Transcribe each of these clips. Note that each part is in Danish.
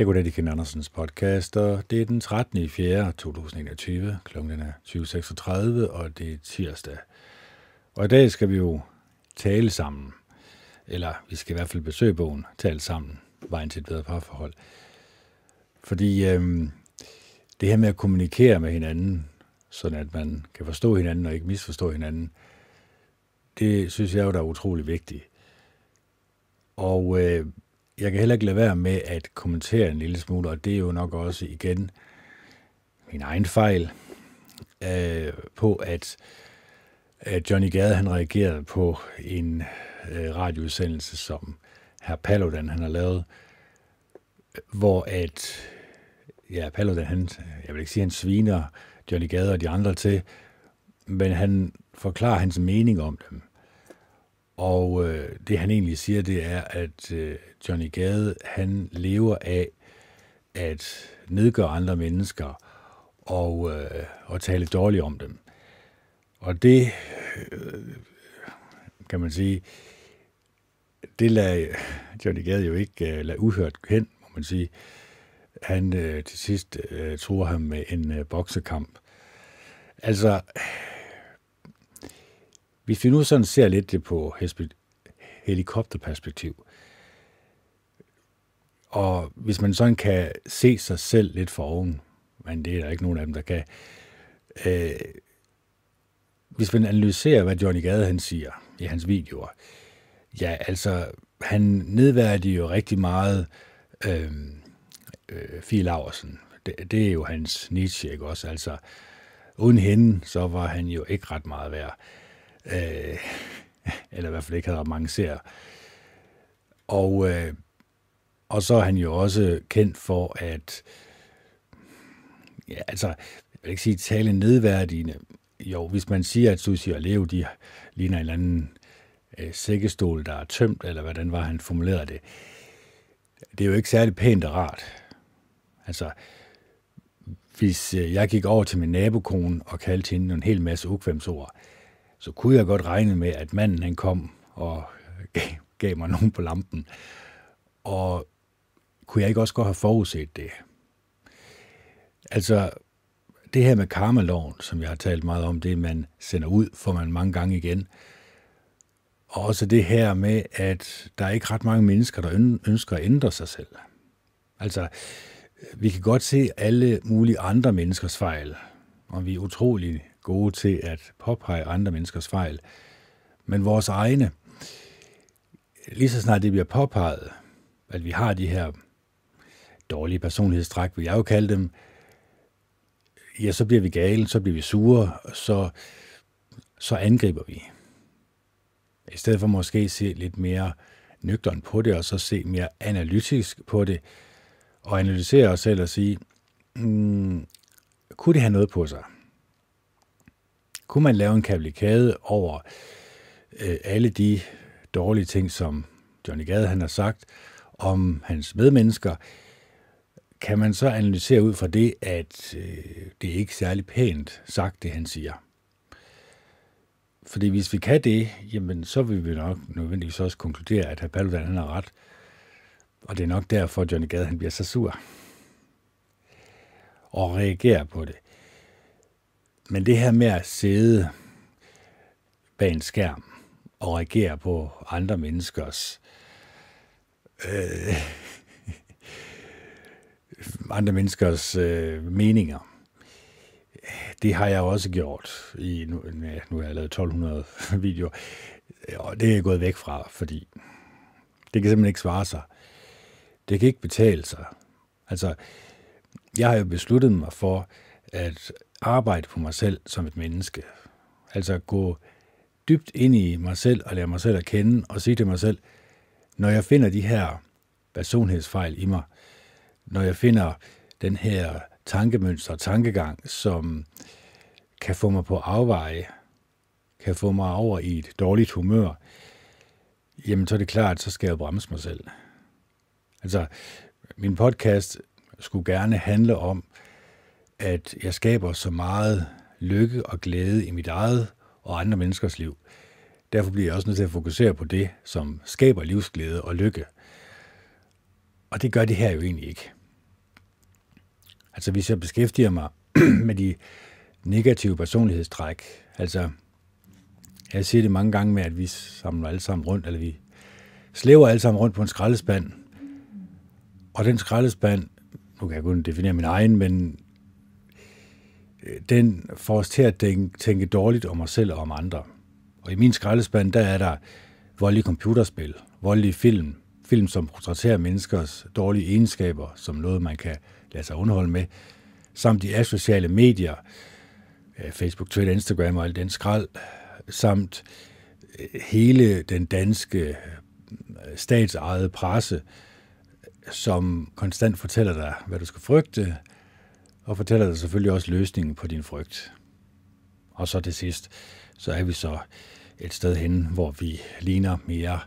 Jeg går det Ken Andersens podcast, og det er den 13. i 4. 2021. Klokken er 20.36, og det er tirsdag. Og i dag skal vi jo tale sammen. Eller vi skal i hvert fald besøge bogen, tale sammen, vejen til et bedre parforhold. Fordi øhm, det her med at kommunikere med hinanden, sådan at man kan forstå hinanden og ikke misforstå hinanden, det synes jeg jo, der er utrolig vigtigt. Og øh, jeg kan heller ikke lade være med at kommentere en lille smule, og det er jo nok også igen min egen fejl, øh, på at, at Johnny Gade han reagerede på en øh, radioudsendelse, som herr Paludan han har lavet, hvor at ja, Paludan, han, jeg vil ikke sige, han sviner Johnny Gade og de andre til, men han forklarer hans mening om dem. Og øh, det han egentlig siger, det er, at øh, Johnny Gade, han lever af at nedgøre andre mennesker og, øh, og tale dårligt om dem. Og det, øh, kan man sige, det lader Johnny Gade jo ikke øh, lade uhørt hen, må man sige. Han øh, til sidst øh, tror ham med en øh, boksekamp. Altså, hvis vi nu sådan ser lidt det på helikopterperspektiv, og hvis man sådan kan se sig selv lidt for oven, men det er der ikke nogen af dem, der kan, øh, hvis man analyserer, hvad Johnny Gade han siger i hans videoer, ja, altså, han nedværdiger jo rigtig meget øh, øh, Fie Laversen. Det, det er jo hans niche, ikke også? Altså, uden hende, så var han jo ikke ret meget værd øh, eller i hvert fald ikke havde ret mange serier. Og, øh, og så er han jo også kendt for at, ja, altså, jeg vil ikke sige tale nedværdigende. Jo, hvis man siger, at Susi og Leo, de ligner en eller anden øh, sækkestol, der er tømt, eller hvordan var han formulerede det. Det er jo ikke særlig pænt og rart. Altså, hvis øh, jeg gik over til min nabokone og kaldte hende en hel masse ukvemsord, så kunne jeg godt regne med, at manden han kom og gav, gav mig nogen på lampen. Og kunne jeg ikke også godt have forudset det? Altså, det her med karmaloven, som jeg har talt meget om, det man sender ud, får man mange gange igen. Og også det her med, at der er ikke ret mange mennesker, der ønsker at ændre sig selv. Altså, vi kan godt se alle mulige andre menneskers fejl, og vi er utrolig gode til at påpege andre menneskers fejl. Men vores egne, lige så snart det bliver påpeget, at vi har de her dårlige personlighedstræk, vil jeg jo kalde dem, ja, så bliver vi gale, så bliver vi sure, så, så angriber vi. I stedet for måske se lidt mere nøgteren på det, og så se mere analytisk på det, og analysere os selv og sige, mm, kunne det have noget på sig? Kunne man lave en kavalkade over øh, alle de dårlige ting, som Johnny Gade han har sagt om hans medmennesker, kan man så analysere ud fra det, at øh, det er ikke særlig pænt sagt, det han siger. Fordi hvis vi kan det, jamen så vil vi nok nødvendigvis også konkludere, at hr. Paludan han har ret. Og det er nok derfor, at Johnny Gade han bliver så sur. Og reagerer på det. Men det her med at sidde bag en skærm og reagere på andre menneskers øh, andre menneskers øh, meninger, det har jeg også gjort i, nu, ja, nu har jeg lavet 1200 videoer, og det er jeg gået væk fra, fordi det kan simpelthen ikke svare sig. Det kan ikke betale sig. Altså, jeg har jo besluttet mig for, at arbejde på mig selv som et menneske. Altså gå dybt ind i mig selv og lære mig selv at kende og sige til mig selv, når jeg finder de her personlighedsfejl i mig, når jeg finder den her tankemønster og tankegang, som kan få mig på afveje, kan få mig over i et dårligt humør, jamen så er det klart, så skal jeg bremse mig selv. Altså, min podcast skulle gerne handle om, at jeg skaber så meget lykke og glæde i mit eget og andre menneskers liv. Derfor bliver jeg også nødt til at fokusere på det, som skaber livsglæde og lykke. Og det gør det her jo egentlig ikke. Altså hvis jeg beskæftiger mig med de negative personlighedstræk, altså jeg siger det mange gange med, at vi samler alle sammen rundt, eller vi slæver alle sammen rundt på en skraldespand, og den skraldespand, nu kan jeg kun definere min egen, men den får os til at tænke, dårligt om os selv og om andre. Og i min skraldespand, der er der voldelige computerspil, voldelige film, film som portrætterer menneskers dårlige egenskaber som noget, man kan lade sig underholde med, samt de asociale medier, øh, Facebook, Twitter, Instagram og alt den skrald, samt øh, hele den danske øh, statsejede presse, som konstant fortæller dig, hvad du skal frygte, og fortæller dig selvfølgelig også løsningen på din frygt. Og så til sidst, så er vi så et sted hen, hvor vi ligner mere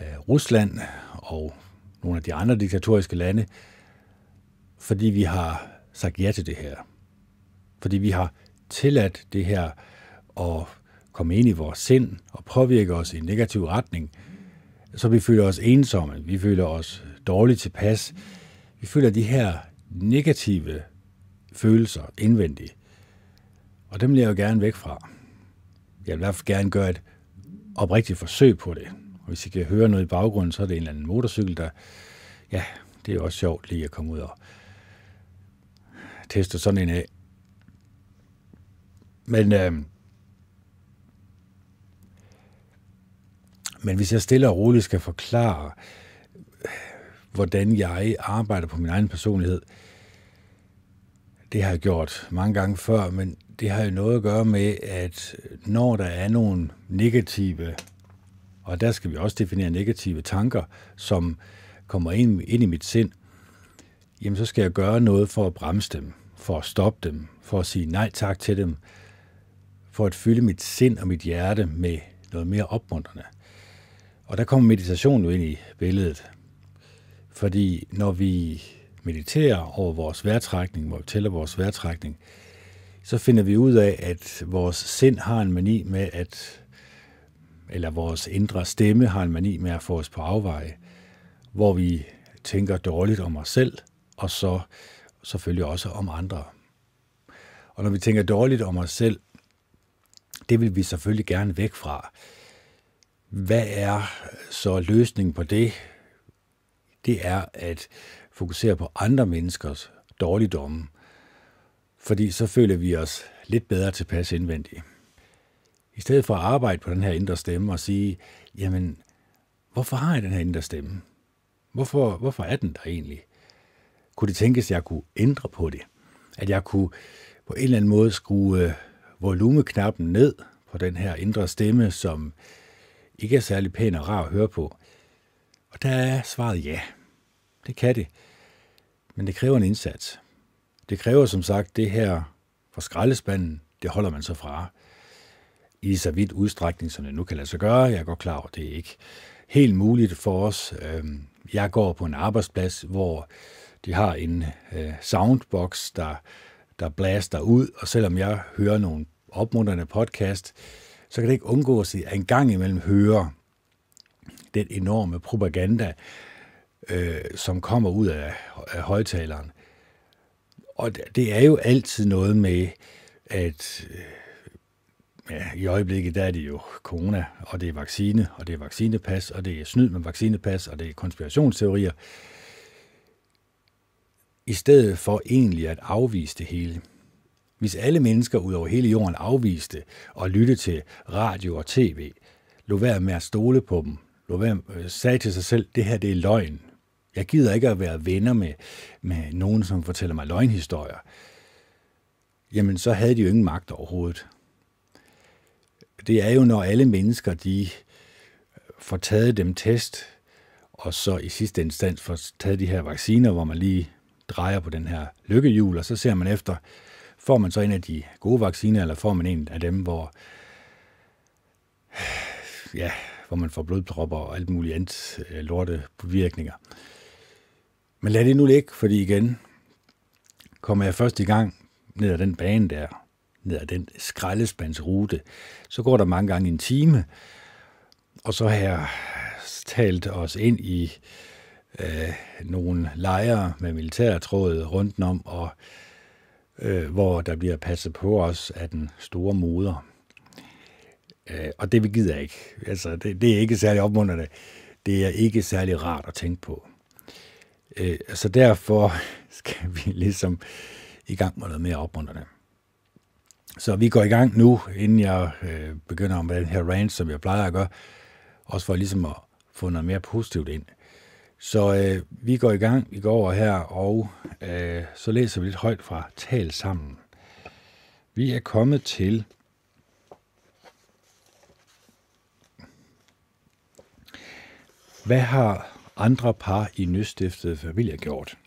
øh, Rusland og nogle af de andre diktatoriske lande, fordi vi har sagt ja til det her. Fordi vi har tilladt det her at komme ind i vores sind og påvirke os i en negativ retning, så vi føler os ensomme, vi føler os dårligt tilpas, vi føler de her negative følelser indvendigt. Og dem vil jeg jo gerne væk fra. Jeg vil i hvert fald gerne gøre et oprigtigt forsøg på det. Og hvis I kan høre noget i baggrunden, så er det en eller anden motorcykel, der... Ja, det er også sjovt lige at komme ud og teste sådan en af. Men, øh, men hvis jeg stille og roligt skal forklare, øh, hvordan jeg arbejder på min egen personlighed, det har jeg gjort mange gange før, men det har jo noget at gøre med, at når der er nogle negative, og der skal vi også definere negative tanker, som kommer ind, ind i mit sind, jamen så skal jeg gøre noget for at bremse dem, for at stoppe dem, for at sige nej tak til dem, for at fylde mit sind og mit hjerte med noget mere opmuntrende. Og der kommer meditation jo ind i billedet. Fordi når vi mediterer over vores vejrtrækning, hvor vi tæller vores vejrtrækning, så finder vi ud af, at vores sind har en mani med at, eller vores indre stemme har en mani med at få os på afveje, hvor vi tænker dårligt om os selv, og så selvfølgelig også om andre. Og når vi tænker dårligt om os selv, det vil vi selvfølgelig gerne væk fra. Hvad er så løsningen på det? Det er at fokusere på andre menneskers dårligdomme, fordi så føler vi os lidt bedre tilpas indvendigt. I stedet for at arbejde på den her indre stemme og sige, jamen, hvorfor har jeg den her indre stemme? Hvorfor, hvorfor er den der egentlig? Kunne det tænkes, at jeg kunne ændre på det? At jeg kunne på en eller anden måde skrue øh, volumeknappen ned på den her indre stemme, som ikke er særlig pæn og rar at høre på? Og der er svaret ja. Det kan det. Men det kræver en indsats. Det kræver som sagt det her fra skraldespanden, det holder man så fra i så vidt udstrækning, som det nu kan lade sig gøre. Jeg er godt klar over, det er ikke helt muligt for os. Øhm, jeg går på en arbejdsplads, hvor de har en øh, soundbox, der, der blaster ud, og selvom jeg hører nogle opmuntrende podcast, så kan det ikke undgås, at en gang imellem høre den enorme propaganda, øh, som kommer ud af, af højtaleren. Og det er jo altid noget med, at øh, ja, i øjeblikket der er det jo corona, og det er vaccine, og det er vaccinepas, og det er snyd med vaccinepas, og det er konspirationsteorier, i stedet for egentlig at afvise det hele. Hvis alle mennesker ud over hele jorden afviste og lytte til radio og tv, lå være med at stole på dem, lå være, øh, sagde til sig selv, det her det er løgn, jeg gider ikke at være venner med, med nogen, som fortæller mig løgnhistorier. Jamen, så havde de jo ingen magt overhovedet. Det er jo, når alle mennesker, de øh, får taget dem test, og så i sidste instans får taget de her vacciner, hvor man lige drejer på den her lykkehjul, og så ser man efter, får man så en af de gode vacciner, eller får man en af dem, hvor, ja, hvor man får blodpropper og alt muligt andet øh, lorte virkninger. Men lad det nu ligge, fordi igen kommer jeg først i gang ned ad den bane der, ned ad den skraldespandsrute, så går der mange gange en time, og så har jeg talt os ind i øh, nogle lejre med militærtråd rundt om, og øh, hvor der bliver passet på os af den store moder. Øh, og det vi gider ikke. Altså, det, det er ikke særlig opmuntrende. Det er ikke særlig rart at tænke på. Øh, så derfor skal vi ligesom i gang med noget mere opmuntrende. Så vi går i gang nu, inden jeg øh, begynder med den her range, som jeg plejer at gøre, også for ligesom at få noget mere positivt ind. Så øh, vi går i gang, vi går over her, og øh, så læser vi lidt højt fra Tal sammen. Vi er kommet til Hvad har andre par i nystiftede familier gjort?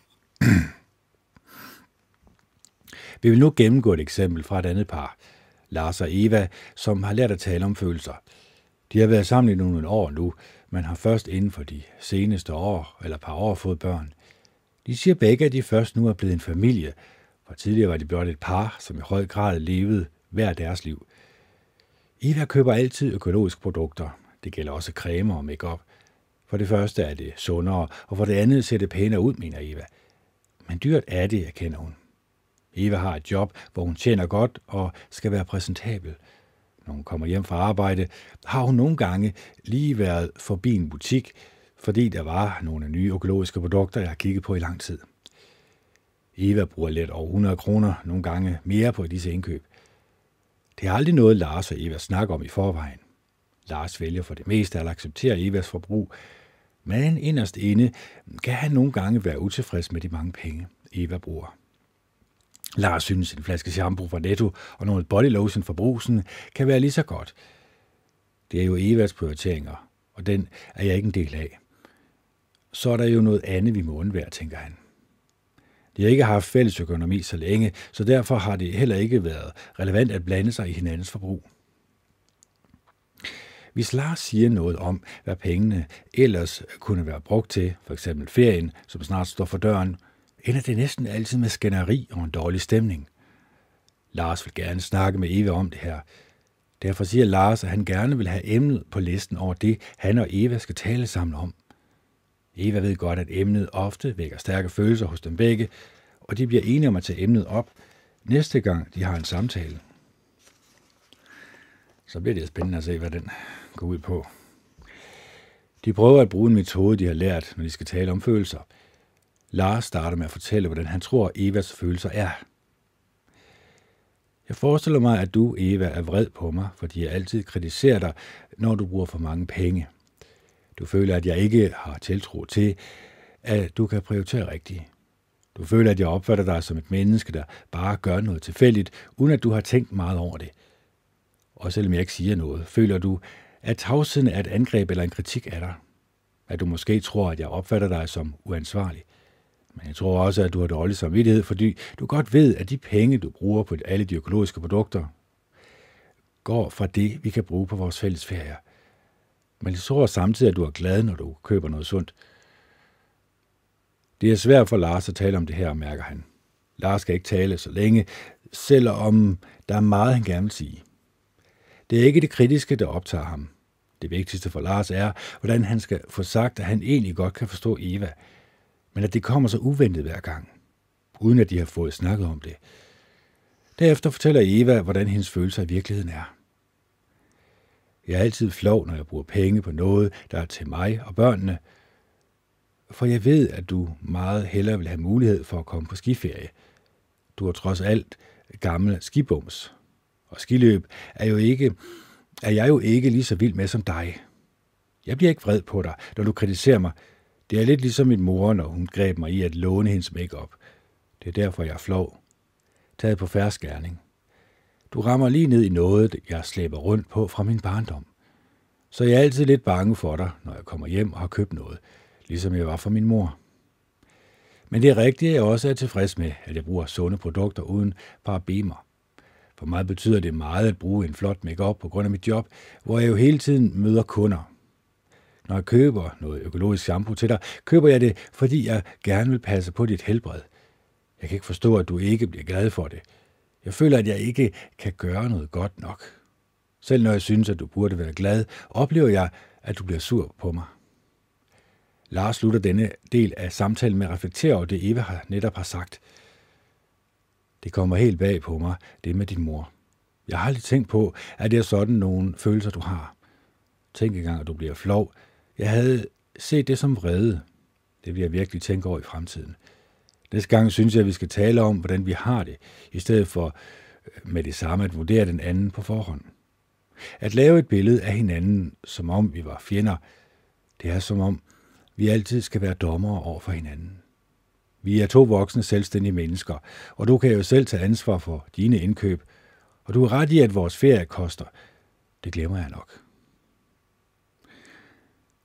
Vi vil nu gennemgå et eksempel fra et andet par, Lars og Eva, som har lært at tale om følelser. De har været sammen i nogle år nu, men har først inden for de seneste år eller par år fået børn. De siger begge, at de først nu er blevet en familie, for tidligere var de blot et par, som i høj grad levede hver deres liv. Eva køber altid økologiske produkter. Det gælder også cremer og makeup. For det første er det sundere, og for det andet ser det pænere ud, mener Eva. Men dyrt er det, erkender hun. Eva har et job, hvor hun tjener godt og skal være præsentabel. Når hun kommer hjem fra arbejde, har hun nogle gange lige været forbi en butik, fordi der var nogle nye økologiske produkter, jeg har kigget på i lang tid. Eva bruger let over 100 kroner, nogle gange mere på disse indkøb. Det er aldrig noget, Lars og Eva snakker om i forvejen. Lars vælger for det meste at acceptere Evas forbrug, men inderst inde kan han nogle gange være utilfreds med de mange penge, Eva bruger. Lars synes, en flaske shampoo fra Netto og noget body lotion fra brusen kan være lige så godt. Det er jo Evas prioriteringer, og den er jeg ikke en del af. Så er der jo noget andet, vi må undvære, tænker han. De har ikke haft fælles økonomi så længe, så derfor har det heller ikke været relevant at blande sig i hinandens forbrug. Hvis Lars siger noget om, hvad pengene ellers kunne være brugt til, for eksempel ferien, som snart står for døren, ender det næsten altid med skænderi og en dårlig stemning. Lars vil gerne snakke med Eva om det her. Derfor siger Lars, at han gerne vil have emnet på listen over det, han og Eva skal tale sammen om. Eva ved godt, at emnet ofte vækker stærke følelser hos dem begge, og de bliver enige om at tage emnet op næste gang, de har en samtale. Så bliver det spændende at se, hvad den går ud på. De prøver at bruge en metode, de har lært, når de skal tale om følelser – Lars starter med at fortælle, hvordan han tror, Evas følelser er. Jeg forestiller mig, at du, Eva, er vred på mig, fordi jeg altid kritiserer dig, når du bruger for mange penge. Du føler, at jeg ikke har tiltro til, at du kan prioritere rigtigt. Du føler, at jeg opfatter dig som et menneske, der bare gør noget tilfældigt, uden at du har tænkt meget over det. Og selvom jeg ikke siger noget, føler du, at tavsheden er et angreb eller en kritik af dig. At du måske tror, at jeg opfatter dig som uansvarlig. Men jeg tror også, at du har dårlig samvittighed, fordi du godt ved, at de penge, du bruger på alle de økologiske produkter, går fra det, vi kan bruge på vores fælles ferier. Men jeg tror samtidig, at du er glad, når du køber noget sundt. Det er svært for Lars at tale om det her, mærker han. Lars skal ikke tale så længe, selvom der er meget, han gerne vil sige. Det er ikke det kritiske, der optager ham. Det vigtigste for Lars er, hvordan han skal få sagt, at han egentlig godt kan forstå Eva, men at det kommer så uventet hver gang, uden at de har fået snakket om det. Derefter fortæller Eva, hvordan hendes følelser i virkeligheden er. Jeg er altid flov, når jeg bruger penge på noget, der er til mig og børnene, for jeg ved, at du meget hellere vil have mulighed for at komme på skiferie. Du har trods alt gammel skibums, og skiløb er, jo ikke, er jeg jo ikke lige så vild med som dig. Jeg bliver ikke vred på dig, når du kritiserer mig, det er lidt ligesom min mor, når hun greb mig i at låne hendes makeup. Det er derfor, jeg er flov. Taget på færskærning. Du rammer lige ned i noget, jeg slæber rundt på fra min barndom. Så jeg er altid lidt bange for dig, når jeg kommer hjem og har købt noget, ligesom jeg var for min mor. Men det er rigtigt, at jeg også er tilfreds med, at jeg bruger sunde produkter uden parabemer. For mig betyder det meget at bruge en flot makeup på grund af mit job, hvor jeg jo hele tiden møder kunder, når jeg køber noget økologisk shampoo til dig, køber jeg det, fordi jeg gerne vil passe på dit helbred. Jeg kan ikke forstå, at du ikke bliver glad for det. Jeg føler, at jeg ikke kan gøre noget godt nok. Selv når jeg synes, at du burde være glad, oplever jeg, at du bliver sur på mig. Lars slutter denne del af samtalen med at reflektere over det, Eva har netop har sagt. Det kommer helt bag på mig, det med din mor. Jeg har aldrig tænkt på, at det er sådan nogle følelser, du har. Tænk engang, at du bliver flov. Jeg havde set det som vrede. Det vil jeg virkelig tænke over i fremtiden. Næste gang synes jeg, at vi skal tale om, hvordan vi har det, i stedet for øh, med det samme at vurdere den anden på forhånd. At lave et billede af hinanden, som om vi var fjender, det er som om, vi altid skal være dommere over for hinanden. Vi er to voksne selvstændige mennesker, og du kan jo selv tage ansvar for dine indkøb, og du er ret i, at vores ferie koster. Det glemmer jeg nok.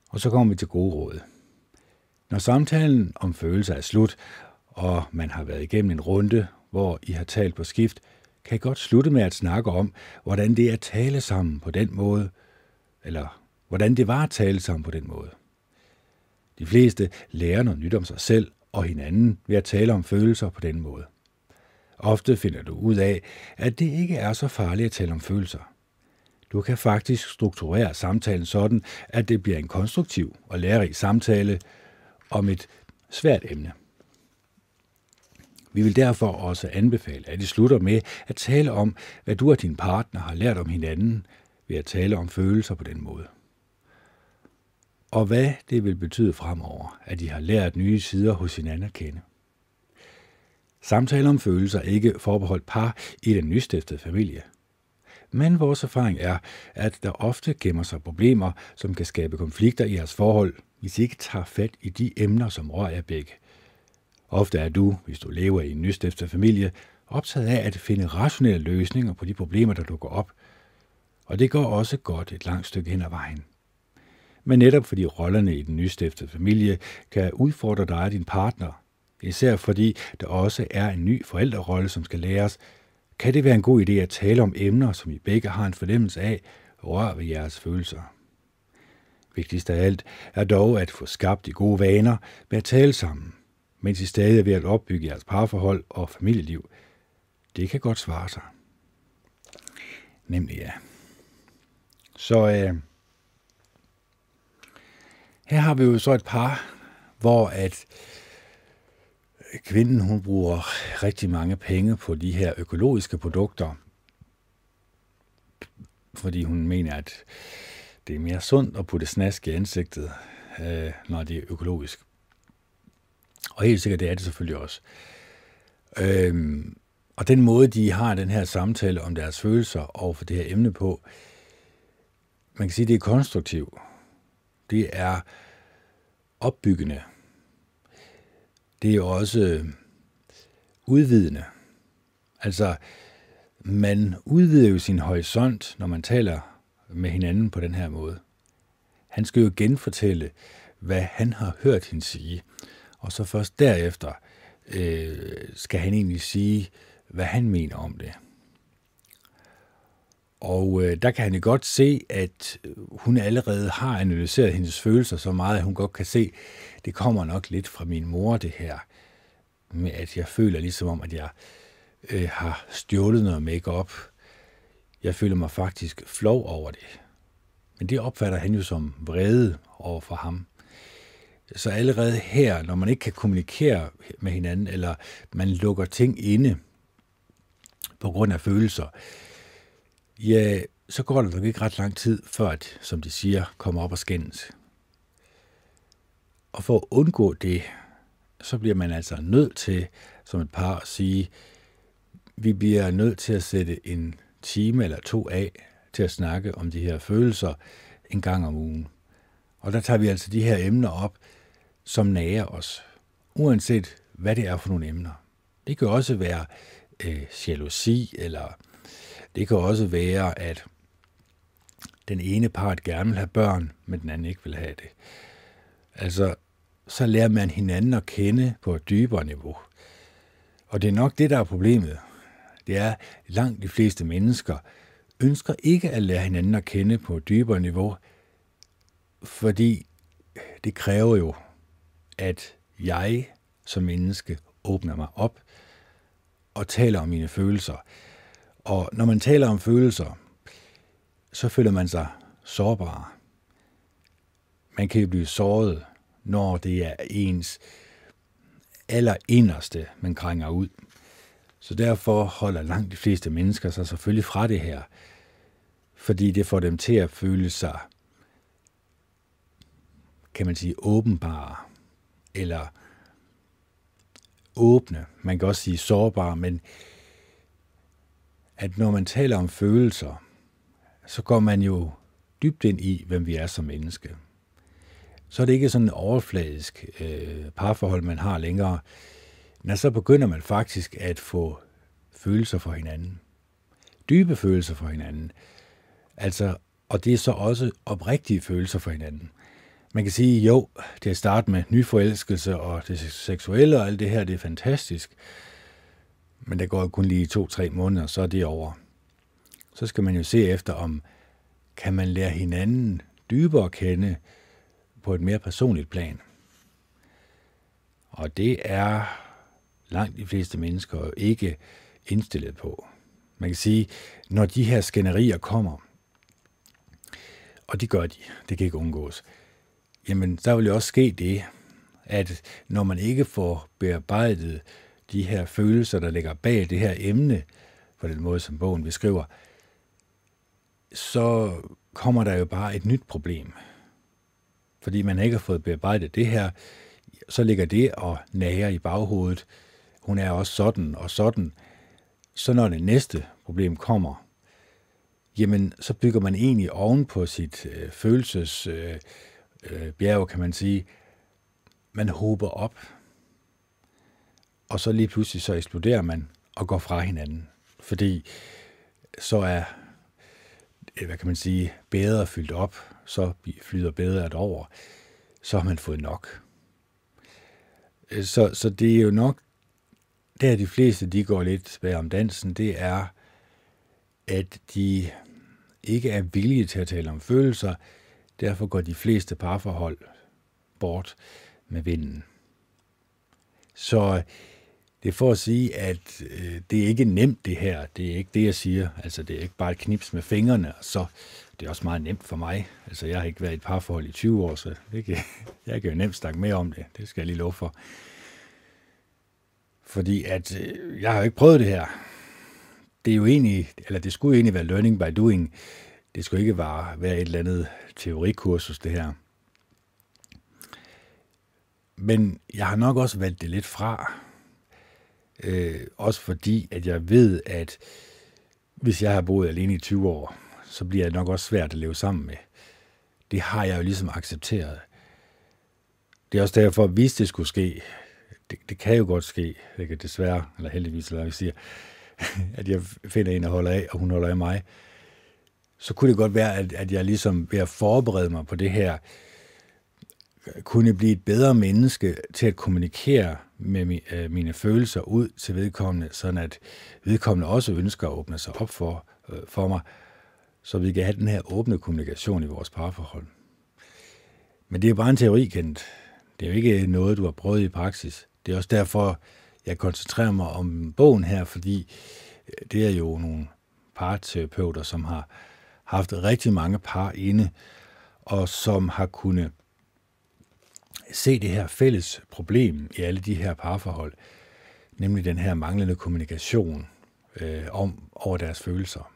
Og så kommer vi til gode råd. Når samtalen om følelser er slut, og man har været igennem en runde, hvor I har talt på skift, kan I godt slutte med at snakke om, hvordan det er at tale sammen på den måde, eller hvordan det var at tale sammen på den måde. De fleste lærer noget nyt om sig selv og hinanden ved at tale om følelser på den måde. Ofte finder du ud af, at det ikke er så farligt at tale om følelser. Du kan faktisk strukturere samtalen sådan, at det bliver en konstruktiv og lærerig samtale om et svært emne. Vi vil derfor også anbefale, at I slutter med at tale om, hvad du og din partner har lært om hinanden ved at tale om følelser på den måde. Og hvad det vil betyde fremover, at I har lært nye sider hos hinanden at kende. Samtaler om følelser er ikke forbeholdt par i den nystiftede familie. Men vores erfaring er, at der ofte gemmer sig problemer, som kan skabe konflikter i jeres forhold, hvis I ikke tager fat i de emner, som rører jer begge – Ofte er du, hvis du lever i en nystiftet familie, optaget af at finde rationelle løsninger på de problemer, der dukker op. Og det går også godt et langt stykke hen ad vejen. Men netop fordi rollerne i den nystiftede familie kan udfordre dig og din partner, især fordi der også er en ny forældrerolle, som skal læres, kan det være en god idé at tale om emner, som I begge har en fornemmelse af, rører ved jeres følelser. Vigtigst af alt er dog at få skabt de gode vaner med at tale sammen, mens I stadig er ved at opbygge jeres parforhold og familieliv. Det kan godt svare sig. Nemlig ja. Så øh, her har vi jo så et par, hvor at kvinden hun bruger rigtig mange penge på de her økologiske produkter, fordi hun mener, at det er mere sundt at putte snask i ansigtet, øh, når det er økologisk. Og helt sikkert, det er det selvfølgelig også. Øhm, og den måde, de har den her samtale om deres følelser over for det her emne på, man kan sige, det er konstruktivt. Det er opbyggende. Det er også øh, udvidende. Altså, man udvider jo sin horisont, når man taler med hinanden på den her måde. Han skal jo genfortælle, hvad han har hørt hende sige og så først derefter øh, skal han egentlig sige, hvad han mener om det. Og øh, der kan han jo godt se, at øh, hun allerede har analyseret hendes følelser så meget, at hun godt kan se, at det kommer nok lidt fra min mor, det her. Med at jeg føler ligesom om, at jeg øh, har stjålet noget makeup. Jeg føler mig faktisk flov over det. Men det opfatter han jo som vrede over for ham. Så allerede her, når man ikke kan kommunikere med hinanden, eller man lukker ting inde på grund af følelser, ja, så går det nok ikke ret lang tid, før at, som de siger, kommer op og skændes. Og for at undgå det, så bliver man altså nødt til, som et par, at sige, vi bliver nødt til at sætte en time eller to af til at snakke om de her følelser en gang om ugen. Og der tager vi altså de her emner op, som nager os, uanset hvad det er for nogle emner. Det kan også være øh, jalousi, eller det kan også være, at den ene part gerne vil have børn, men den anden ikke vil have det. Altså, så lærer man hinanden at kende på et dybere niveau. Og det er nok det, der er problemet. Det er, at langt de fleste mennesker ønsker ikke at lære hinanden at kende på et dybere niveau, fordi det kræver jo at jeg som menneske åbner mig op og taler om mine følelser. Og når man taler om følelser, så føler man sig sårbar. Man kan jo blive såret, når det er ens allerinderste, man krænger ud. Så derfor holder langt de fleste mennesker sig selvfølgelig fra det her, fordi det får dem til at føle sig, kan man sige, åbenbare, eller åbne. Man kan også sige sårbare, men at når man taler om følelser, så går man jo dybt ind i, hvem vi er som menneske. Så er det ikke sådan en overfladisk øh, parforhold, man har længere. Men så begynder man faktisk at få følelser for hinanden. Dybe følelser for hinanden. Altså, og det er så også oprigtige følelser for hinanden. Man kan sige, jo, det er start med nyforelskelse og det seksuelle og alt det her, det er fantastisk. Men det går kun lige to-tre måneder, så er det over. Så skal man jo se efter, om kan man lære hinanden dybere kende på et mere personligt plan. Og det er langt de fleste mennesker jo ikke indstillet på. Man kan sige, når de her skænderier kommer, og det gør de, det kan ikke undgås, jamen der vil jo også ske det, at når man ikke får bearbejdet de her følelser, der ligger bag det her emne, på den måde, som bogen beskriver, så kommer der jo bare et nyt problem. Fordi man ikke har fået bearbejdet det her, så ligger det og nager i baghovedet. Hun er også sådan og sådan. Så når det næste problem kommer, jamen så bygger man egentlig oven på sit øh, følelses øh, øh, bjerg, kan man sige. Man håber op, og så lige pludselig så eksploderer man og går fra hinanden. Fordi så er, øh, hvad kan man sige, bedre fyldt op, så flyder bedre et over, så har man fået nok. Øh, så, så det er jo nok, der de fleste, de går lidt bag om dansen, det er, at de ikke er villige til at tale om følelser, derfor går de fleste parforhold bort med vinden. Så det er for at sige, at øh, det er ikke nemt det her. Det er ikke det, jeg siger. Altså, det er ikke bare et knips med fingrene, og så det er også meget nemt for mig. Altså, jeg har ikke været i et parforhold i 20 år, så det kan, jeg kan jo nemt snakke mere om det. Det skal jeg lige love for. Fordi at øh, jeg har jo ikke prøvet det her. Det er jo egentlig, eller det skulle jo egentlig være learning by doing. Det skulle ikke bare være et eller andet teorikursus, det her. Men jeg har nok også valgt det lidt fra, Øh, også fordi, at jeg ved, at hvis jeg har boet alene i 20 år, så bliver det nok også svært at leve sammen med. Det har jeg jo ligesom accepteret. Det er også derfor, hvis det skulle ske, det, det kan jo godt ske, det desværre, eller heldigvis, eller jeg siger, at jeg finder en, der holder af, og hun holder af mig, så kunne det godt være, at, at jeg ligesom ved at forberede mig på det her, kunne blive et bedre menneske til at kommunikere med øh, mine følelser ud til vedkommende, sådan at vedkommende også ønsker at åbne sig op for, øh, for mig, så vi kan have den her åbne kommunikation i vores parforhold. Men det er bare en teori, kendt. Det er jo ikke noget, du har prøvet i praksis. Det er også derfor, jeg koncentrerer mig om bogen her, fordi øh, det er jo nogle parterapeuter, som har haft rigtig mange par inde, og som har kunnet se det her fælles problem i alle de her parforhold, nemlig den her manglende kommunikation øh, om over deres følelser.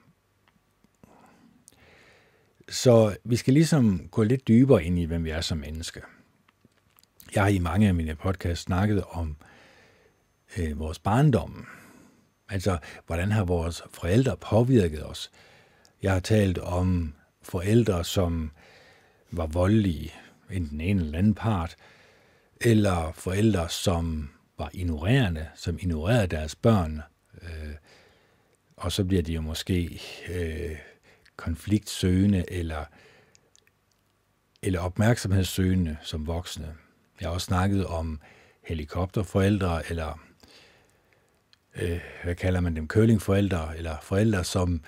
Så vi skal ligesom gå lidt dybere ind i, hvem vi er som menneske. Jeg har i mange af mine podcasts snakket om øh, vores barndom. Altså, hvordan har vores forældre påvirket os? Jeg har talt om forældre, som var voldelige, enten en eller anden part, eller forældre, som var ignorerende, som ignorerede deres børn, øh, og så bliver de jo måske øh, konfliktsøgende eller, eller opmærksomhedssøgende som voksne. Jeg har også snakket om helikopterforældre, eller øh, hvad kalder man dem, curlingforældre, eller forældre, som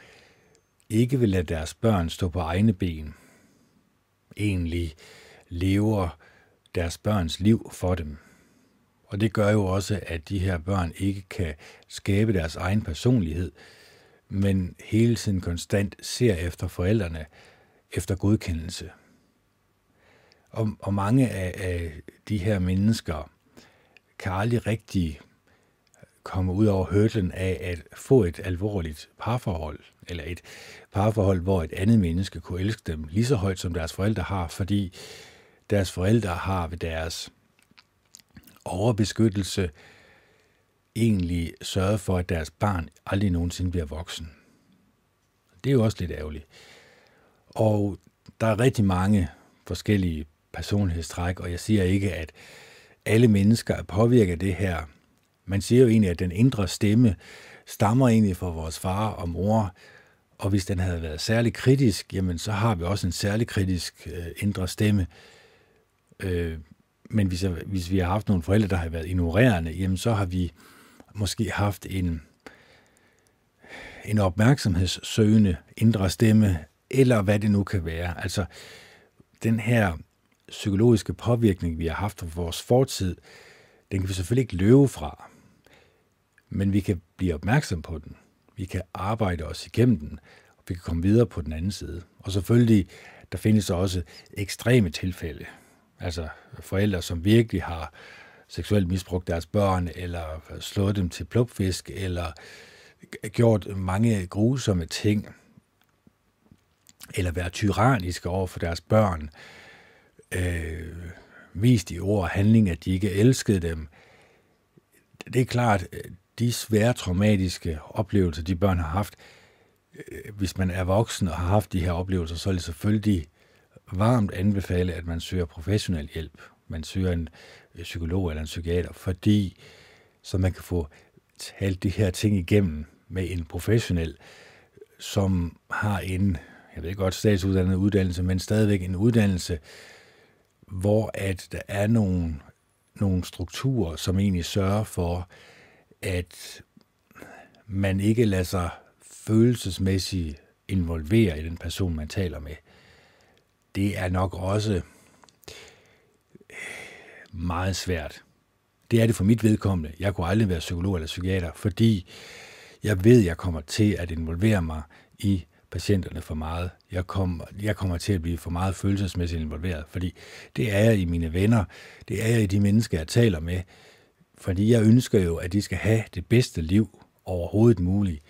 ikke vil lade deres børn stå på egne ben, egentlig lever deres børns liv for dem. Og det gør jo også, at de her børn ikke kan skabe deres egen personlighed, men hele tiden konstant ser efter forældrene efter godkendelse. Og, og mange af, af de her mennesker kan aldrig rigtig komme ud over hørtlen af at få et alvorligt parforhold, eller et parforhold, hvor et andet menneske kunne elske dem lige så højt, som deres forældre har, fordi deres forældre har ved deres overbeskyttelse egentlig sørget for, at deres barn aldrig nogensinde bliver voksen. Det er jo også lidt ærgerligt. Og der er rigtig mange forskellige personlighedstræk, og jeg siger ikke, at alle mennesker er påvirket af det her. Man siger jo egentlig, at den indre stemme stammer egentlig fra vores far og mor, og hvis den havde været særlig kritisk, jamen så har vi også en særlig kritisk øh, indre stemme. Øh, men hvis, hvis vi har haft nogle forældre, der har været ignorerende, jamen så har vi måske haft en, en opmærksomhedssøgende indre stemme, eller hvad det nu kan være. Altså den her psykologiske påvirkning, vi har haft fra vores fortid, den kan vi selvfølgelig ikke løbe fra, men vi kan blive opmærksom på den. Vi kan arbejde os igennem den, og vi kan komme videre på den anden side. Og selvfølgelig, der findes også ekstreme tilfælde. Altså forældre, som virkelig har seksuelt misbrugt deres børn, eller slået dem til plukfisk, eller gjort mange grusomme ting, eller været tyranniske over for deres børn, øh, vist i ord og handling, at de ikke elskede dem. Det er klart, de svære traumatiske oplevelser, de børn har haft, øh, hvis man er voksen og har haft de her oplevelser, så er det selvfølgelig varmt anbefale, at man søger professionel hjælp. Man søger en øh, psykolog eller en psykiater, fordi så man kan få talt de her ting igennem med en professionel, som har en, jeg ved godt, statsuddannet uddannelse, men stadigvæk en uddannelse, hvor at der er nogle, nogle strukturer, som egentlig sørger for, at man ikke lader sig følelsesmæssigt involvere i den person, man taler med. Det er nok også øh, meget svært. Det er det for mit vedkommende. Jeg kunne aldrig være psykolog eller psykiater, fordi jeg ved, at jeg kommer til at involvere mig i patienterne for meget. Jeg kommer, jeg kommer til at blive for meget følelsesmæssigt involveret, fordi det er jeg i mine venner, det er jeg i de mennesker, jeg taler med, fordi jeg ønsker jo, at de skal have det bedste liv overhovedet muligt.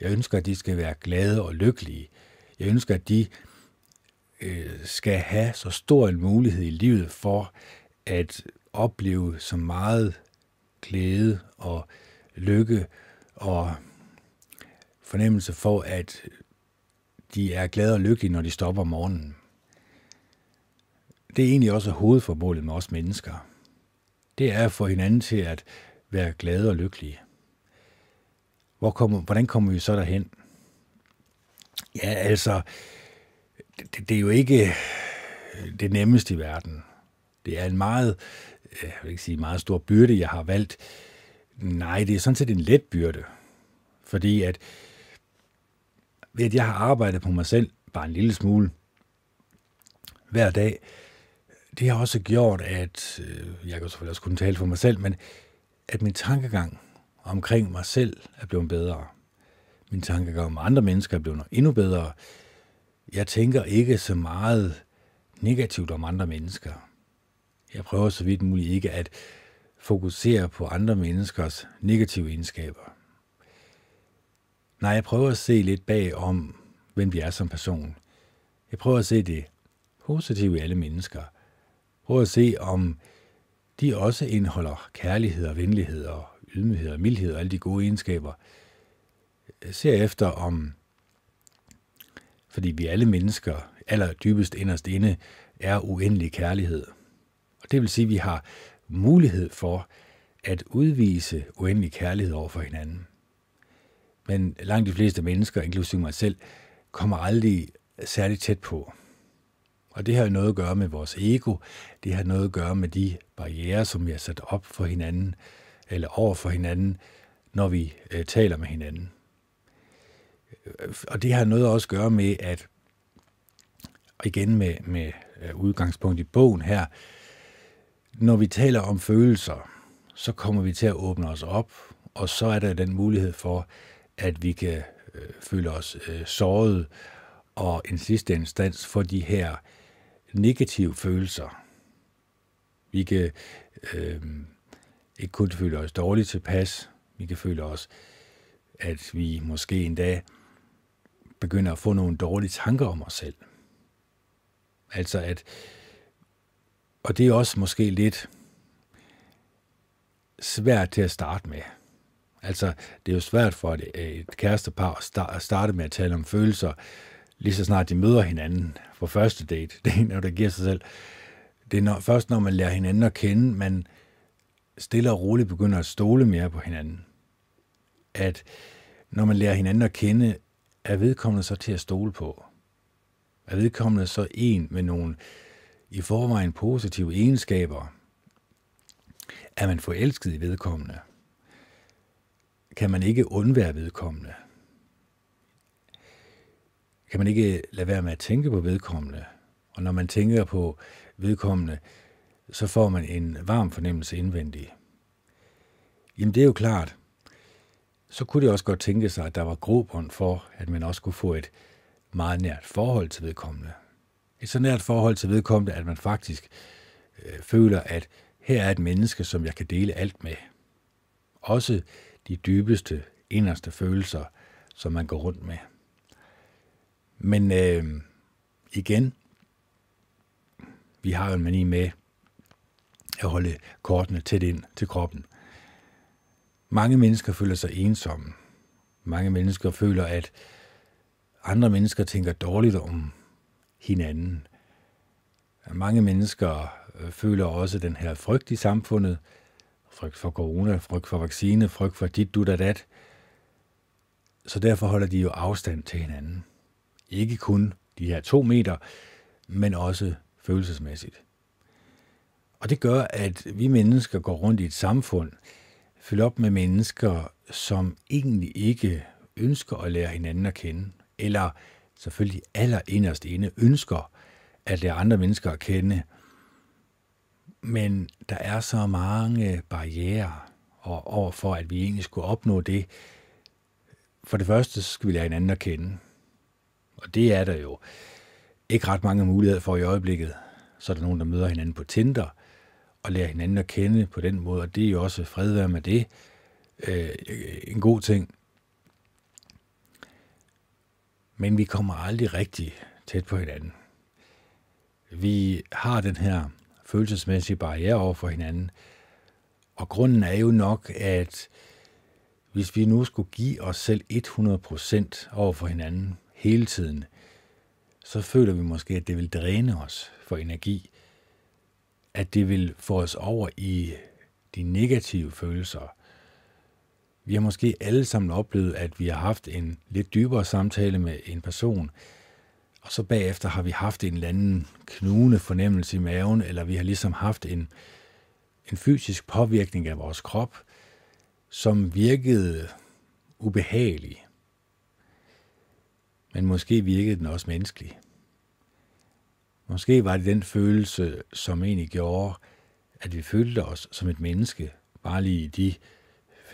Jeg ønsker, at de skal være glade og lykkelige. Jeg ønsker, at de øh, skal have så stor en mulighed i livet for at opleve så meget glæde og lykke og fornemmelse for, at de er glade og lykkelige, når de stopper om morgenen. Det er egentlig også hovedformålet med os mennesker. Det er at få hinanden til at være glade og lykkelige. Hvor kommer, hvordan kommer vi så derhen? Ja, altså, det, det er jo ikke øh, det nemmeste i verden. Det er en meget, øh, jeg vil ikke sige meget stor byrde, jeg har valgt. Nej, det er sådan set en let byrde. Fordi at ved at jeg har arbejdet på mig selv bare en lille smule hver dag, det har også gjort, at øh, jeg kan selvfølgelig også kunne tale for mig selv, men at min tankegang omkring mig selv er blevet bedre. Min tankegang om andre mennesker er blevet endnu bedre. Jeg tænker ikke så meget negativt om andre mennesker. Jeg prøver så vidt muligt ikke at fokusere på andre menneskers negative egenskaber. Nej, jeg prøver at se lidt bag om, hvem vi er som person. Jeg prøver at se det positive i alle mennesker. Prøv at se, om de også indeholder kærlighed og venlighed og ydmyghed og mildhed og alle de gode egenskaber. Jeg ser efter om, fordi vi alle mennesker, aller dybest inderst inde, er uendelig kærlighed. Og det vil sige, at vi har mulighed for at udvise uendelig kærlighed over for hinanden. Men langt de fleste mennesker, inklusive mig selv, kommer aldrig særligt tæt på. Og det har noget at gøre med vores ego, det har noget at gøre med de barriere, som vi har sat op for hinanden, eller over for hinanden, når vi øh, taler med hinanden. Og det har noget også at gøre med, at igen med, med øh, udgangspunkt i bogen her, når vi taler om følelser, så kommer vi til at åbne os op, og så er der den mulighed for, at vi kan øh, føle os øh, såret, og en sidste instans for de her negative følelser, Vi kan øh, ikke kun føle os dårligt tilpas, vi kan føle os, at vi måske en dag begynder at få nogle dårlige tanker om os selv. Altså at, og det er også måske lidt svært til at starte med. Altså, det er jo svært for et, et kærestepar at starte med at tale om følelser, lige så snart de møder hinanden på første date. Det er når der giver sig selv. Det er når, først, når man lærer hinanden at kende, man stille og roligt begynder at stole mere på hinanden. At når man lærer hinanden at kende, er vedkommende så til at stole på. Er vedkommende så en med nogle i forvejen positive egenskaber? Er man forelsket i vedkommende? Kan man ikke undvære vedkommende? Kan man ikke lade være med at tænke på vedkommende? Og når man tænker på vedkommende, så får man en varm fornemmelse indvendig. Jamen det er jo klart, så kunne det også godt tænke sig, at der var grobund for, at man også kunne få et meget nært forhold til vedkommende. Et så nært forhold til vedkommende, at man faktisk øh, føler, at her er et menneske, som jeg kan dele alt med. Også de dybeste, inderste følelser, som man går rundt med. Men øh, igen, vi har jo en mani med at holde kortene tæt ind til kroppen. Mange mennesker føler sig ensomme. Mange mennesker føler, at andre mennesker tænker dårligt om hinanden. Mange mennesker øh, føler også den her frygt i samfundet. Frygt for corona, frygt for vaccine, frygt for dit, du, da, dat. Så derfor holder de jo afstand til hinanden. Ikke kun de her to meter, men også følelsesmæssigt. Og det gør, at vi mennesker går rundt i et samfund, fyldt op med mennesker, som egentlig ikke ønsker at lære hinanden at kende, eller selvfølgelig allerinderst inde ønsker at lære andre mennesker at kende. Men der er så mange barriere over for, at vi egentlig skulle opnå det. For det første skal vi lære hinanden at kende. Og det er der jo ikke ret mange muligheder for i øjeblikket. Så er der nogen, der møder hinanden på Tinder – og lære hinanden at kende på den måde, og det er jo også fred være med det. Øh, en god ting. Men vi kommer aldrig rigtig tæt på hinanden. Vi har den her følelsesmæssige barriere over for hinanden, og grunden er jo nok, at hvis vi nu skulle give os selv 100% over for hinanden hele tiden, så føler vi måske, at det vil dræne os for energi at det vil få os over i de negative følelser. Vi har måske alle sammen oplevet, at vi har haft en lidt dybere samtale med en person, og så bagefter har vi haft en eller anden knugende fornemmelse i maven, eller vi har ligesom haft en, en fysisk påvirkning af vores krop, som virkede ubehagelig. Men måske virkede den også menneskelig. Måske var det den følelse, som egentlig gjorde, at vi følte os som et menneske, bare lige i de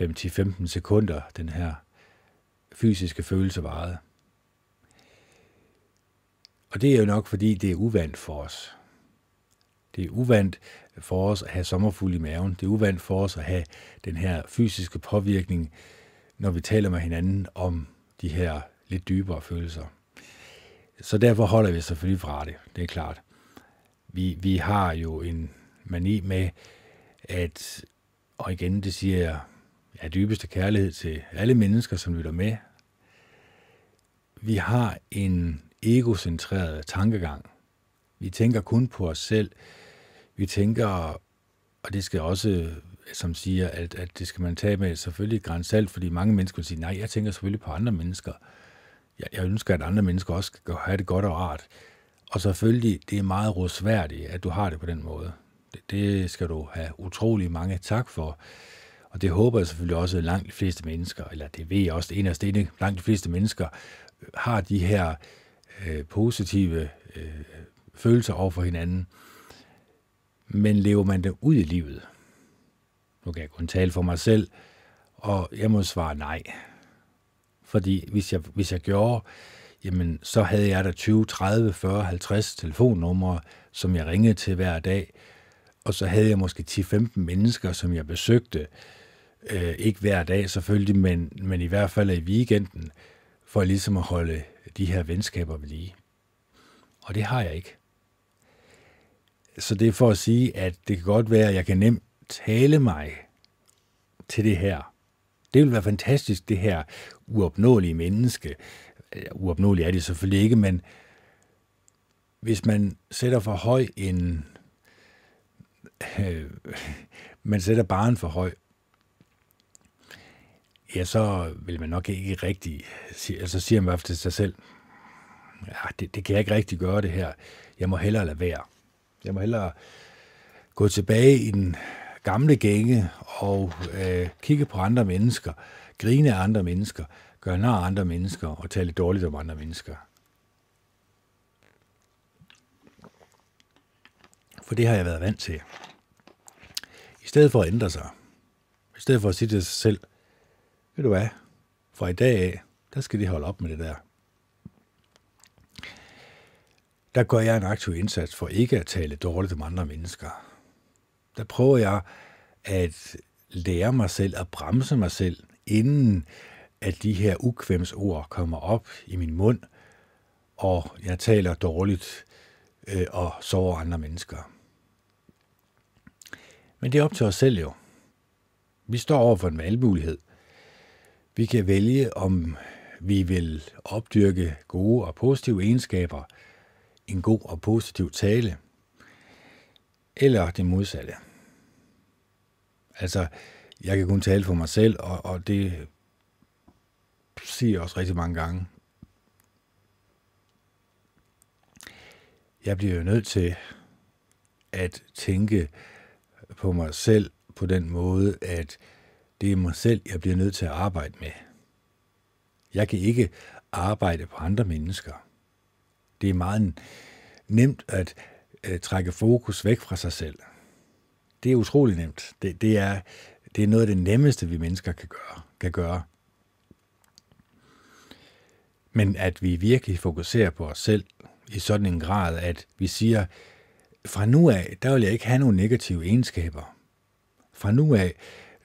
5-15 sekunder, den her fysiske følelse varede. Og det er jo nok, fordi det er uvandt for os. Det er uvandt for os at have sommerfuld i maven. Det er uvandt for os at have den her fysiske påvirkning, når vi taler med hinanden om de her lidt dybere følelser. Så derfor holder vi selvfølgelig fra det, det er klart. Vi, vi har jo en mani med, at, og igen, det siger jeg, er dybeste kærlighed til alle mennesker, som lytter med. Vi har en egocentreret tankegang. Vi tænker kun på os selv. Vi tænker, og det skal også, som siger, at, at det skal man tage med selvfølgelig et grænsalt, fordi mange mennesker vil sige, nej, jeg tænker selvfølgelig på andre mennesker jeg, jeg ønsker, at andre mennesker også skal have det godt og rart. Og selvfølgelig, det er meget rosværdigt, at du har det på den måde. Det, det skal du have utrolig mange tak for. Og det håber jeg selvfølgelig også, at langt de fleste mennesker, eller det ved jeg også, det eneste ene, langt de fleste mennesker, har de her øh, positive øh, følelser over for hinanden. Men lever man det ud i livet? Nu kan jeg kun tale for mig selv, og jeg må svare nej. Fordi hvis jeg, hvis jeg gjorde, jamen så havde jeg der 20, 30, 40, 50 telefonnumre, som jeg ringede til hver dag. og så havde jeg måske 10-15 mennesker, som jeg besøgte, øh, ikke hver dag selvfølgelig, men, men i hvert fald i weekenden, for ligesom at holde de her venskaber ved lige. Og det har jeg ikke. Så det er for at sige, at det kan godt være, at jeg kan nemt tale mig til det her. Det vil være fantastisk, det her uopnåelige menneske. Uopnåeligt er det selvfølgelig ikke, men hvis man sætter for høj en... Øh, man sætter baren for høj, ja, så vil man nok ikke rigtig... Altså siger man til sig selv, ja, det, det kan jeg ikke rigtig gøre det her. Jeg må hellere lade være. Jeg må hellere gå tilbage i den gamle gænge og øh, kigge på andre mennesker, grine af andre mennesker, gøre nær andre mennesker og tale dårligt om andre mennesker. For det har jeg været vant til. I stedet for at ændre sig. I stedet for at sige til sig selv, ved du hvad, fra i dag af, der skal de holde op med det der. Der gør jeg en aktiv indsats for ikke at tale dårligt om andre mennesker. Der prøver jeg at lære mig selv at bremse mig selv, inden at de her ukvemsord kommer op i min mund, og jeg taler dårligt øh, og sover andre mennesker. Men det er op til os selv jo. Vi står over for en valgmulighed. Vi kan vælge, om vi vil opdyrke gode og positive egenskaber, en god og positiv tale, eller det modsatte. Altså, jeg kan kun tale for mig selv, og, og det siger jeg også rigtig mange gange. Jeg bliver jo nødt til at tænke på mig selv på den måde, at det er mig selv, jeg bliver nødt til at arbejde med. Jeg kan ikke arbejde på andre mennesker. Det er meget nemt at, at trække fokus væk fra sig selv. Det er utrolig nemt. Det, det, er, det er noget af det nemmeste, vi mennesker kan gøre. Kan gøre. Men at vi virkelig fokuserer på os selv i sådan en grad, at vi siger, fra nu af, der vil jeg ikke have nogen negative egenskaber. Fra nu af,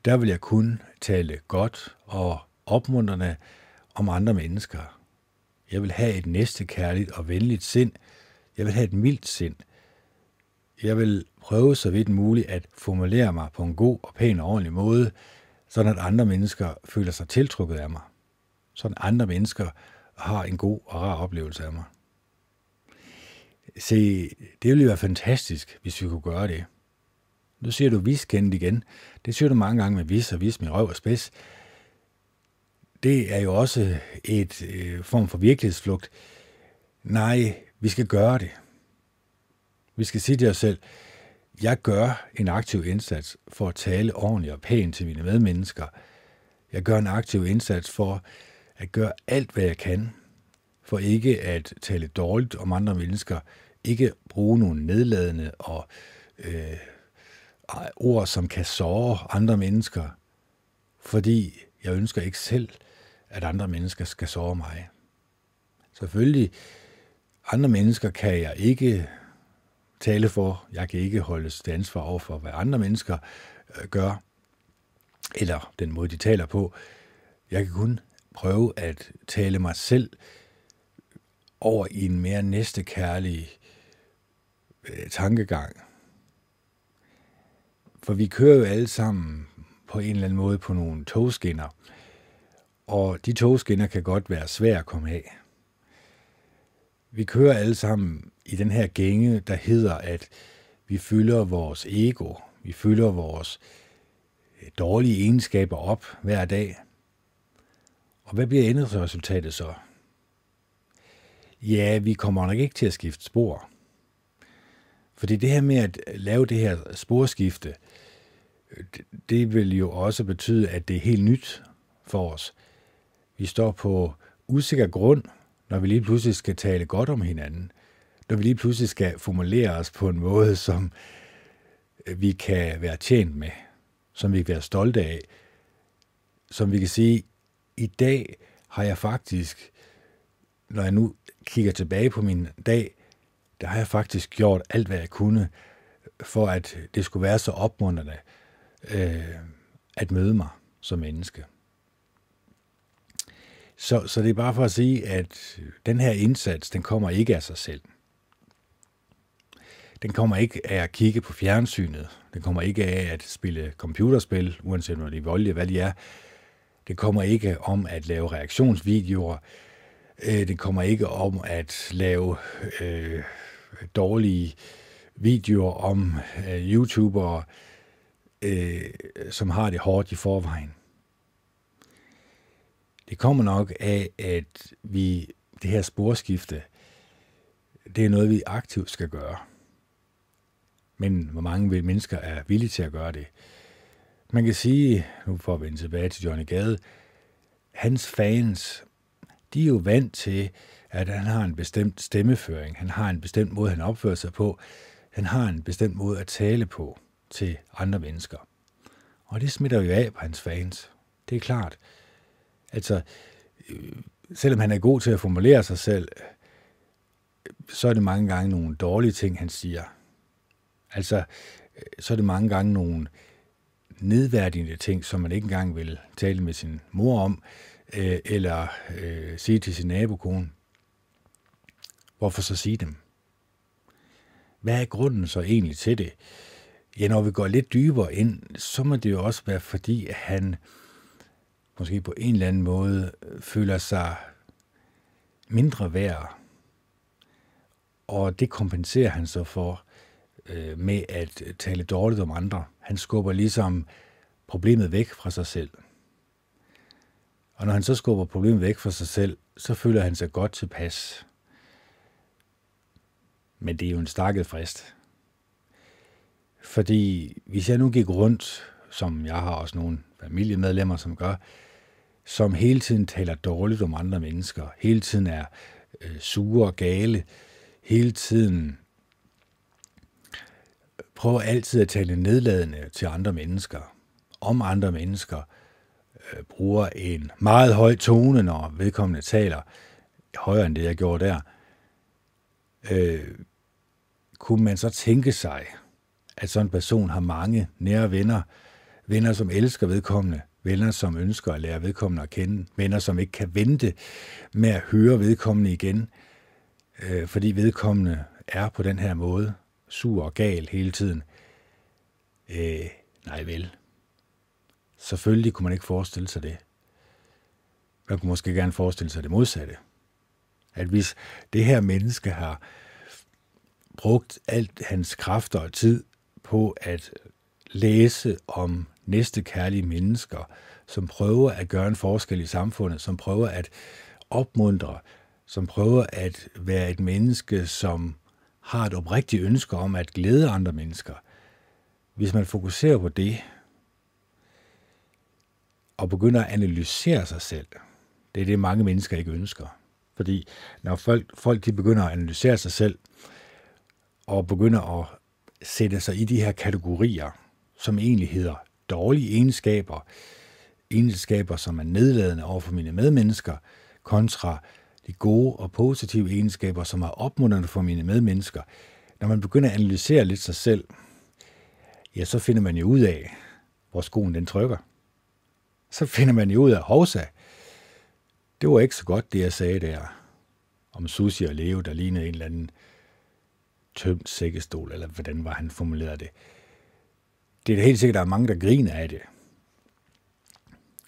der vil jeg kun tale godt og opmuntrende om andre mennesker. Jeg vil have et næstekærligt og venligt sind. Jeg vil have et mildt sind. Jeg vil prøve så vidt muligt at formulere mig på en god og pæn og ordentlig måde, sådan at andre mennesker føler sig tiltrukket af mig. Sådan at andre mennesker har en god og rar oplevelse af mig. Se, det ville være fantastisk, hvis vi kunne gøre det. Nu siger du viskendt igen. Det siger du mange gange med vis og vis med røv og spids. Det er jo også et øh, form for virkelighedsflugt. Nej, vi skal gøre det. Vi skal sige til os selv, jeg gør en aktiv indsats for at tale ordentligt og pænt til mine medmennesker. Jeg gør en aktiv indsats for at gøre alt, hvad jeg kan, for ikke at tale dårligt om andre mennesker, ikke bruge nogle nedladende og øh, ord, som kan såre andre mennesker, fordi jeg ønsker ikke selv, at andre mennesker skal såre mig. Selvfølgelig, andre mennesker kan jeg ikke tale for. Jeg kan ikke holdes til ansvar over for, hvad andre mennesker øh, gør, eller den måde, de taler på. Jeg kan kun prøve at tale mig selv over i en mere næstekærlig øh, tankegang. For vi kører jo alle sammen på en eller anden måde på nogle togskinner, og de togskinner kan godt være svære at komme af. Vi kører alle sammen i den her gænge, der hedder, at vi fylder vores ego, vi fylder vores øh, dårlige egenskaber op hver dag. Og hvad bliver endelsesresultatet så? Ja, vi kommer nok ikke til at skifte spor. Fordi det her med at lave det her sporskifte, det vil jo også betyde, at det er helt nyt for os. Vi står på usikker grund, når vi lige pludselig skal tale godt om hinanden. Når vi lige pludselig skal formulere os på en måde, som øh, vi kan være tjent med, som vi kan være stolte af, som vi kan sige, i dag har jeg faktisk, når jeg nu kigger tilbage på min dag, der har jeg faktisk gjort alt, hvad jeg kunne for at det skulle være så opmuntrende øh, at møde mig som menneske. Så, så det er bare for at sige, at den her indsats, den kommer ikke af sig selv. Den kommer ikke af at kigge på fjernsynet. Den kommer ikke af at spille computerspil, uanset om de er voldelige, hvad de er. Det kommer ikke om at lave reaktionsvideoer. Øh, det kommer ikke om at lave øh, dårlige videoer om øh, YouTubere, øh, som har det hårdt i forvejen. Det kommer nok af, at vi det her sporskifte, det er noget, vi aktivt skal gøre. Men hvor mange mennesker er villige til at gøre det? Man kan sige, nu får vi vende tilbage til Johnny Gade, hans fans, de er jo vant til, at han har en bestemt stemmeføring, han har en bestemt måde, han opfører sig på, han har en bestemt måde at tale på til andre mennesker. Og det smitter jo af på hans fans. Det er klart. Altså, øh, selvom han er god til at formulere sig selv, så er det mange gange nogle dårlige ting, han siger. Altså, øh, så er det mange gange nogle nedværdigende ting, som man ikke engang vil tale med sin mor om, øh, eller øh, sige til sin nabokone. Hvorfor så sige dem? Hvad er grunden så egentlig til det? Ja, når vi går lidt dybere ind, så må det jo også være fordi, at han måske på en eller anden måde øh, føler sig mindre værd. Og det kompenserer han så for øh, med at tale dårligt om andre. Han skubber ligesom problemet væk fra sig selv. Og når han så skubber problemet væk fra sig selv, så føler han sig godt tilpas. Men det er jo en stakket frist. Fordi hvis jeg nu gik rundt, som jeg har også nogle familiemedlemmer, som gør, som hele tiden taler dårligt om andre mennesker, hele tiden er øh, sure og gale, hele tiden prøver altid at tale nedladende til andre mennesker, om andre mennesker, øh, bruger en meget høj tone, når vedkommende taler, højere end det, jeg gjorde der, øh, kunne man så tænke sig, at sådan en person har mange nære venner, venner, som elsker vedkommende, venner, som ønsker at lære vedkommende at kende, venner, som ikke kan vente med at høre vedkommende igen, øh, fordi vedkommende er på den her måde, sur og gal hele tiden. Øh, nej vel. Selvfølgelig kunne man ikke forestille sig det. Man kunne måske gerne forestille sig det modsatte. At hvis det her menneske har brugt alt hans kræfter og tid på at læse om næste kærlige mennesker, som prøver at gøre en forskel i samfundet, som prøver at opmuntre, som prøver at være et menneske, som har et oprigtigt ønske om at glæde andre mennesker. Hvis man fokuserer på det, og begynder at analysere sig selv, det er det, mange mennesker ikke ønsker. Fordi når folk, folk de begynder at analysere sig selv, og begynder at sætte sig i de her kategorier, som egentlig hedder dårlige egenskaber, egenskaber, som er nedladende over for mine medmennesker, kontra de gode og positive egenskaber, som er opmuntrende for mine medmennesker. Når man begynder at analysere lidt sig selv, ja, så finder man jo ud af, hvor skoen den trykker. Så finder man jo ud af, hovsa, det var ikke så godt, det jeg sagde der, om Susi og Leo, der lignede en eller anden tømt sækkestol, eller hvordan var han formuleret det. Det er da helt sikkert, at der er mange, der griner af det.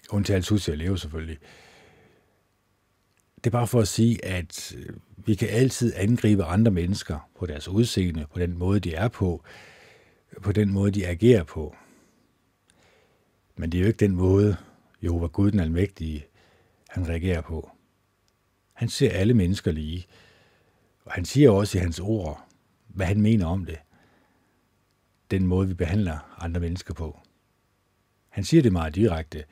Undtagen Susi og Leo selvfølgelig. Det er bare for at sige, at øh, vi kan altid angribe andre mennesker på deres udseende, på den måde, de er på, på den måde, de agerer på. Men det er jo ikke den måde, Jehova Gud den Almægtige, han reagerer på. Han ser alle mennesker lige, og han siger også i hans ord, hvad han mener om det. Den måde, vi behandler andre mennesker på. Han siger det meget direkte,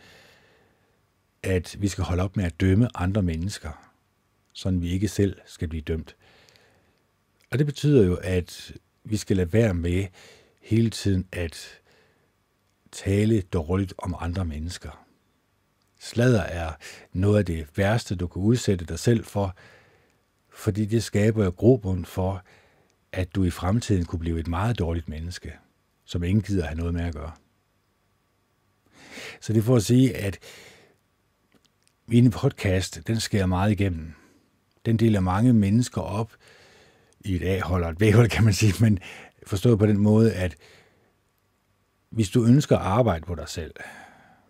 at vi skal holde op med at dømme andre mennesker, sådan vi ikke selv skal blive dømt. Og det betyder jo, at vi skal lade være med hele tiden at tale dårligt om andre mennesker. Sladder er noget af det værste, du kan udsætte dig selv for, fordi det skaber jo grobund for, at du i fremtiden kunne blive et meget dårligt menneske, som ingen gider have noget med at gøre. Så det er for at sige, at min podcast, den skærer meget igennem. Den deler mange mennesker op i et A-hold og et B-hold, kan man sige, men forstået på den måde, at hvis du ønsker at arbejde på dig selv,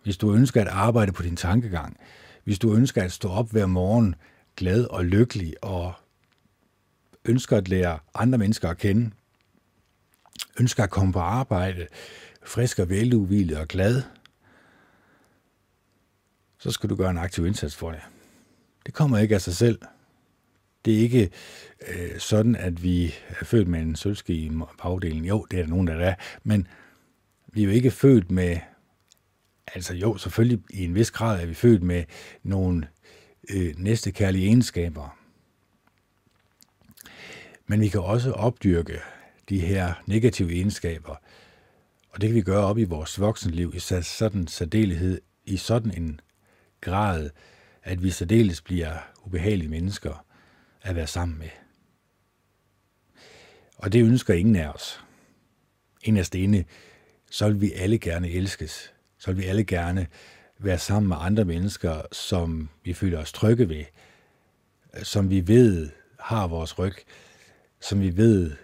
hvis du ønsker at arbejde på din tankegang, hvis du ønsker at stå op hver morgen glad og lykkelig og ønsker at lære andre mennesker at kende, ønsker at komme på arbejde frisk og veludvilet og glad, så skal du gøre en aktiv indsats for det. Det kommer ikke af sig selv. Det er ikke øh, sådan, at vi er født med en sølvske i bagdelen. Jo, det er der nogen, der er. Men vi er jo ikke født med, altså jo, selvfølgelig i en vis grad er vi født med nogle øh, næstekærlige egenskaber. Men vi kan også opdyrke de her negative egenskaber, og det kan vi gøre op i vores voksenliv i sådan særdelighed, i sådan en grad, at vi særdeles bliver ubehagelige mennesker at være sammen med. Og det ønsker ingen af os. En af stene, så vil vi alle gerne elskes. Så vil vi alle gerne være sammen med andre mennesker, som vi føler os trygge ved, som vi ved har vores ryg, som vi ved,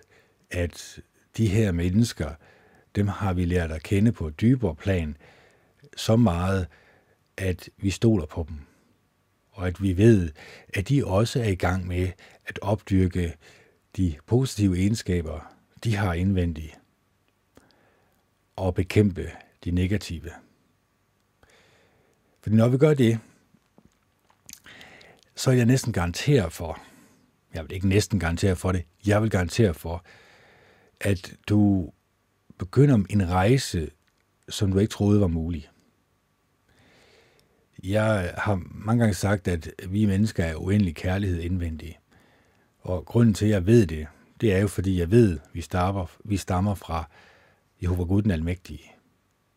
at de her mennesker, dem har vi lært at kende på et dybere plan, så meget, at vi stoler på dem, og at vi ved, at de også er i gang med at opdyrke de positive egenskaber, de har indvendigt, og bekæmpe de negative. For når vi gør det, så er jeg næsten garanteret for, jeg vil ikke næsten garantere for det, jeg vil garantere for, at du begynder en rejse, som du ikke troede var mulig. Jeg har mange gange sagt, at vi mennesker er uendelig kærlighed indvendige. Og grunden til, at jeg ved det, det er jo, fordi jeg ved, at vi stammer, vi stammer fra Jehova Gud den Almægtige.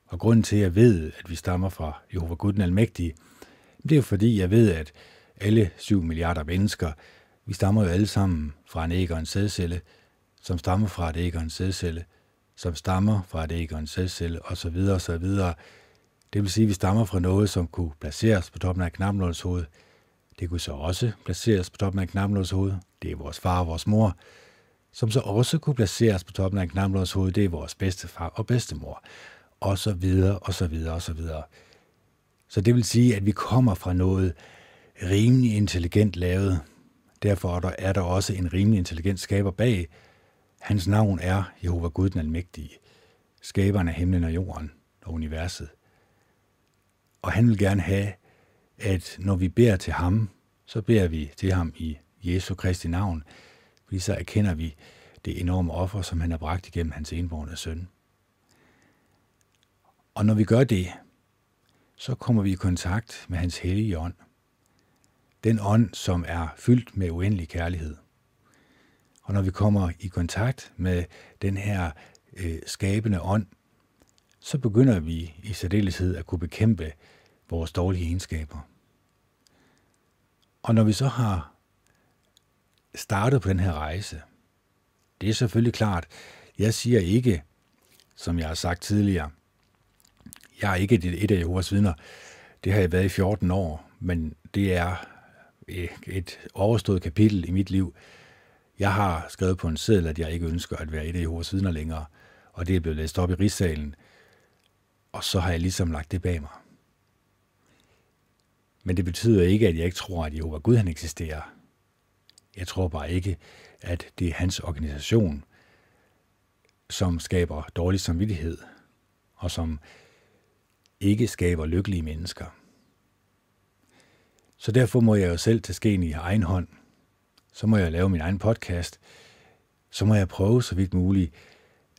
Og grunden til, at jeg ved, at vi stammer fra Jehova Gud den Almægtige, det er jo fordi, jeg ved, at alle 7 milliarder mennesker, vi stammer jo alle sammen fra en æg og en sædcelle, som stammer fra et æg og en sædcelle, som stammer fra et æg og en sædcelle, osv. osv. Det vil sige, at vi stammer fra noget, som kunne placeres på toppen af knapnålens hoved. Det kunne så også placeres på toppen af knapnålens hoved. Det er vores far og vores mor. Som så også kunne placeres på toppen af knapnålens hoved. Det er vores bedstefar og bedstemor. Og så videre, og så videre, og så videre. Så det vil sige, at vi kommer fra noget rimelig intelligent lavet. Derfor er der også en rimelig intelligent skaber bag. Hans navn er Jehova Gud den Almægtige, skaberen af himlen og jorden og universet. Og han vil gerne have, at når vi beder til ham, så beder vi til ham i Jesu Kristi navn, fordi så erkender vi det enorme offer, som han har bragt igennem hans enborne søn. Og når vi gør det, så kommer vi i kontakt med hans hellige ånd. Den ånd, som er fyldt med uendelig kærlighed. Og når vi kommer i kontakt med den her øh, skabende ånd, så begynder vi i særdeleshed at kunne bekæmpe vores dårlige egenskaber. Og når vi så har startet på den her rejse, det er selvfølgelig klart, jeg siger ikke, som jeg har sagt tidligere, jeg er ikke et, af Jehovas vidner. Det har jeg været i 14 år, men det er et overstået kapitel i mit liv. Jeg har skrevet på en seddel, at jeg ikke ønsker at være et af Jehovas vidner længere, og det er blevet læst op i rigssalen, og så har jeg ligesom lagt det bag mig. Men det betyder ikke, at jeg ikke tror, at Jehova Gud han eksisterer. Jeg tror bare ikke, at det er hans organisation, som skaber dårlig samvittighed, og som ikke skaber lykkelige mennesker. Så derfor må jeg jo selv tage skeen i egen hånd. Så må jeg lave min egen podcast. Så må jeg prøve så vidt muligt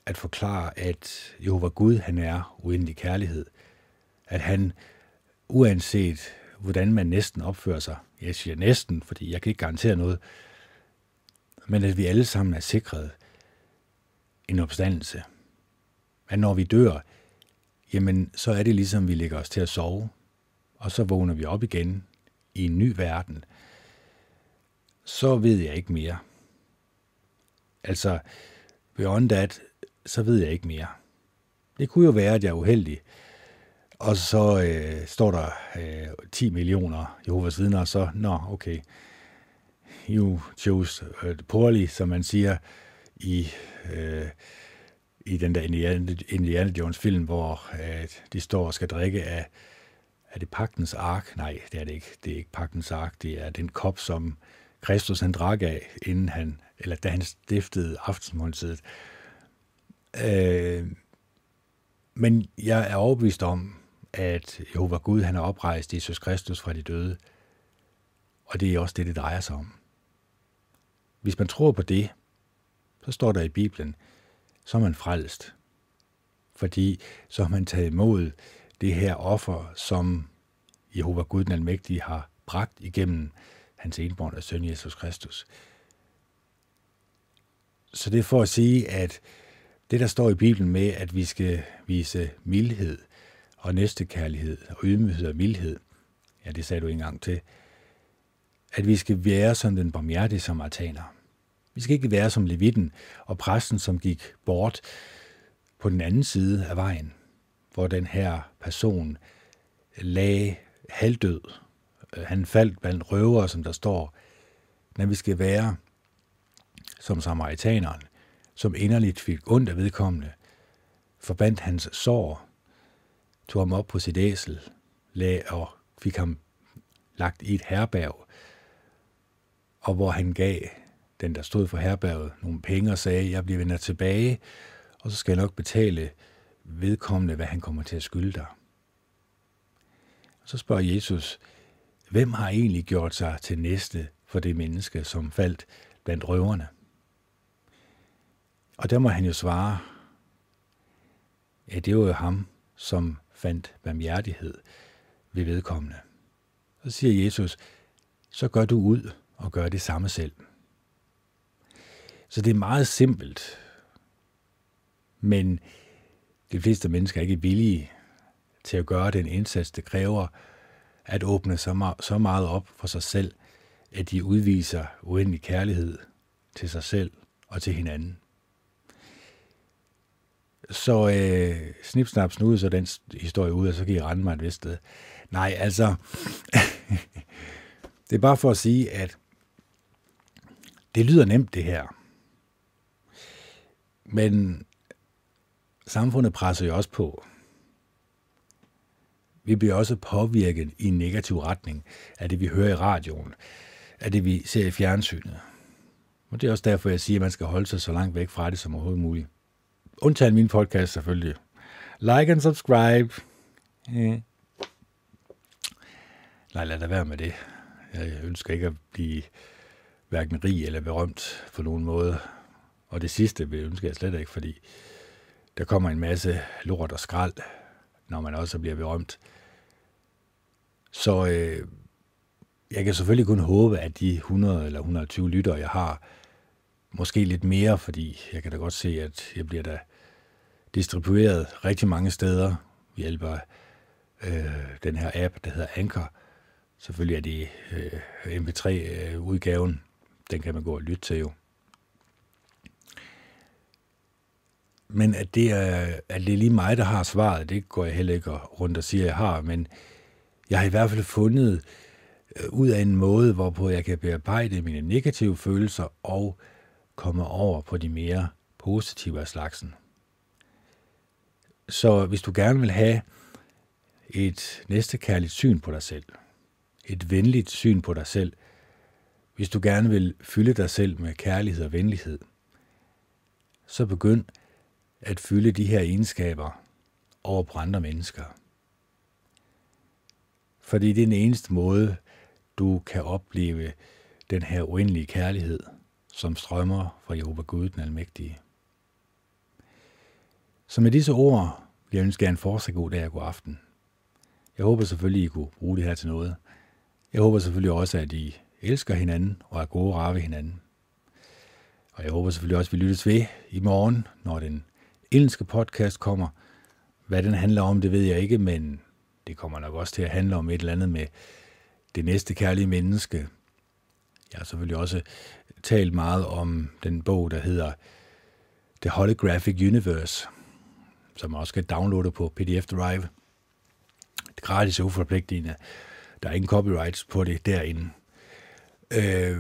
at forklare, at Jehova Gud, han er uendelig kærlighed. At han, uanset hvordan man næsten opfører sig. Jeg siger næsten, fordi jeg kan ikke garantere noget. Men at vi alle sammen er sikret en opstandelse. At når vi dør, jamen så er det ligesom, vi lægger os til at sove, og så vågner vi op igen i en ny verden. Så ved jeg ikke mere. Altså, beyond that, så ved jeg ikke mere. Det kunne jo være, at jeg er uheldig, og så øh, står der øh, 10 millioner Jehovas vidner, og så, nå, okay, you chose øh, poorly, som man siger i, øh, i den der Indiana, Indiana Jones film, hvor øh, de står og skal drikke af, er det pagtens ark? Nej, det er det ikke. Det er ikke pagtens ark. Det er den kop, som Kristus han drak af, inden han, eller da han stiftede aftensmåltidet. Øh, men jeg er overbevist om, at Jehova Gud han har oprejst Jesus Kristus fra de døde. Og det er også det, det drejer sig om. Hvis man tror på det, så står der i Bibelen, så er man frelst. Fordi så har man taget imod det her offer, som Jehova Gud den Almægtige har bragt igennem hans enborn søn Jesus Kristus. Så det er for at sige, at det, der står i Bibelen med, at vi skal vise mildhed og næstekærlighed og ydmyghed og mildhed, ja, det sagde du engang til, at vi skal være som den barmhjertige samaritaner. Vi skal ikke være som levitten og præsten, som gik bort på den anden side af vejen, hvor den her person lagde halvdød. Han faldt blandt røvere, som der står. Men vi skal være som samaritaneren, som inderligt fik ondt af vedkommende, forbandt hans sår, tog ham op på sit æsel, lag og fik ham lagt i et herberg, og hvor han gav den, der stod for herberget, nogle penge og sagde, jeg bliver vender tilbage, og så skal jeg nok betale vedkommende, hvad han kommer til at skylde dig. Så spørger Jesus, hvem har egentlig gjort sig til næste for det menneske, som faldt blandt røverne? Og der må han jo svare, ja, det var jo ham, som fandt barmhjertighed ved vedkommende. Så siger Jesus, så gør du ud og gør det samme selv. Så det er meget simpelt. Men de fleste mennesker er ikke villige til at gøre den indsats, det kræver at åbne så meget, så meget op for sig selv, at de udviser uendelig kærlighed til sig selv og til hinanden. Så øh, snip, snap, snude, så den historie ud, og så kan I rende mig et vist sted. Nej, altså, det er bare for at sige, at det lyder nemt det her. Men samfundet presser jo også på. Vi bliver også påvirket i en negativ retning af det, vi hører i radioen, af det, vi ser i fjernsynet. Og det er også derfor, jeg siger, at man skal holde sig så langt væk fra det som overhovedet muligt. Undtagen min podcast selvfølgelig. Like and subscribe. Yeah. Nej, lad da være med det. Jeg ønsker ikke at blive hverken rig eller berømt på nogen måde. Og det sidste vil jeg ønske jeg slet ikke, fordi der kommer en masse lort og skrald, når man også bliver berømt. Så øh, jeg kan selvfølgelig kun håbe, at de 100 eller 120 lytter, jeg har, måske lidt mere, fordi jeg kan da godt se, at jeg bliver da distribueret rigtig mange steder ved hjælp af øh, den her app, der hedder Anchor. Selvfølgelig er det øh, MP3-udgaven. Øh, den kan man gå og lytte til jo. Men at det, er, at det er lige mig, der har svaret, det går jeg heller ikke rundt og siger, at jeg har. Men jeg har i hvert fald fundet øh, ud af en måde, hvorpå jeg kan bearbejde mine negative følelser og komme over på de mere positive af slagsen. Så hvis du gerne vil have et næstekærligt syn på dig selv, et venligt syn på dig selv, hvis du gerne vil fylde dig selv med kærlighed og venlighed, så begynd at fylde de her egenskaber over på andre mennesker. Fordi det er den eneste måde, du kan opleve den her uendelige kærlighed, som strømmer fra Jehova Gud, den almægtige. Så med disse ord vil jeg ønske jer en fortsat god dag og god aften. Jeg håber selvfølgelig, I kunne bruge det her til noget. Jeg håber selvfølgelig også, at I elsker hinanden og er gode rare hinanden. Og jeg håber selvfølgelig også, at vi lyttes ved i morgen, når den engelske podcast kommer. Hvad den handler om, det ved jeg ikke, men det kommer nok også til at handle om et eller andet med det næste kærlige menneske. Jeg har selvfølgelig også talt meget om den bog, der hedder The Holographic Universe, som man også kan downloade på PDF Drive. Det er gratis og uforpligtende. Der er ingen copyrights på det derinde. Øh,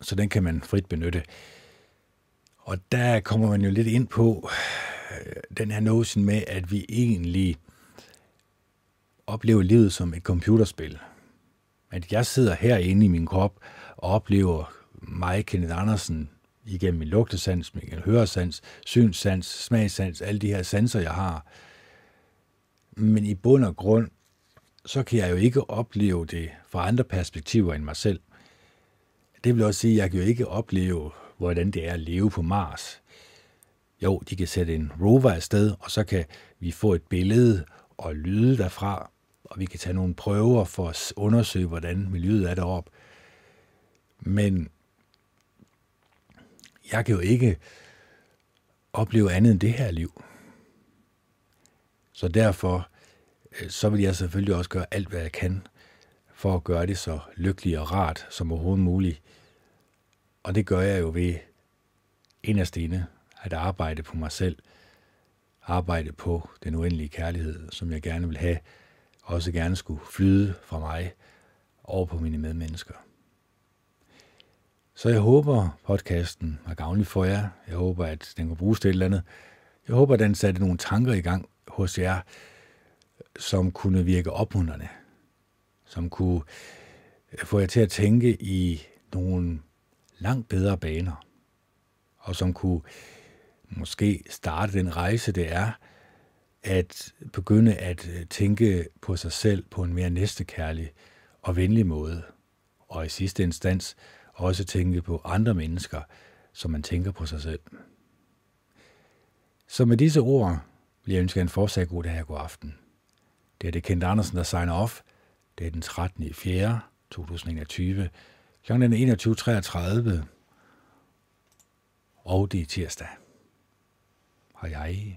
så den kan man frit benytte. Og der kommer man jo lidt ind på øh, den her notion med, at vi egentlig oplever livet som et computerspil. At jeg sidder herinde i min krop og oplever mig, Kenneth Andersen, igennem min lugtesans, min høresans, synssans, smagsans, alle de her sanser, jeg har. Men i bund og grund, så kan jeg jo ikke opleve det fra andre perspektiver end mig selv. Det vil også sige, at jeg kan jo ikke opleve, hvordan det er at leve på Mars. Jo, de kan sætte en rover afsted, og så kan vi få et billede og lyde derfra, og vi kan tage nogle prøver for at undersøge, hvordan miljøet er deroppe. Men jeg kan jo ikke opleve andet end det her liv. Så derfor, øh, så vil jeg selvfølgelig også gøre alt, hvad jeg kan, for at gøre det så lykkeligt og rart som overhovedet muligt. Og det gør jeg jo ved inderst inde at arbejde på mig selv, arbejde på den uendelige kærlighed, som jeg gerne vil have, også gerne skulle flyde fra mig over på mine medmennesker. Så jeg håber, podcasten var gavnlig for jer. Jeg håber, at den kan bruges til et eller andet. Jeg håber, at den satte nogle tanker i gang hos jer, som kunne virke opmuntrende. Som kunne øh, få jer til at tænke i nogle langt bedre baner. Og som kunne måske starte den rejse, det er at begynde at øh, tænke på sig selv på en mere næstekærlig og venlig måde. Og i sidste instans også tænke på andre mennesker, som man tænker på sig selv. Så med disse ord vil jeg ønske en fortsat god dag og god aften. Det er det Kent Andersen, der signer off. Det er den 13. 4. 2021. Klokken 21.33. Og det er tirsdag. Hej hej.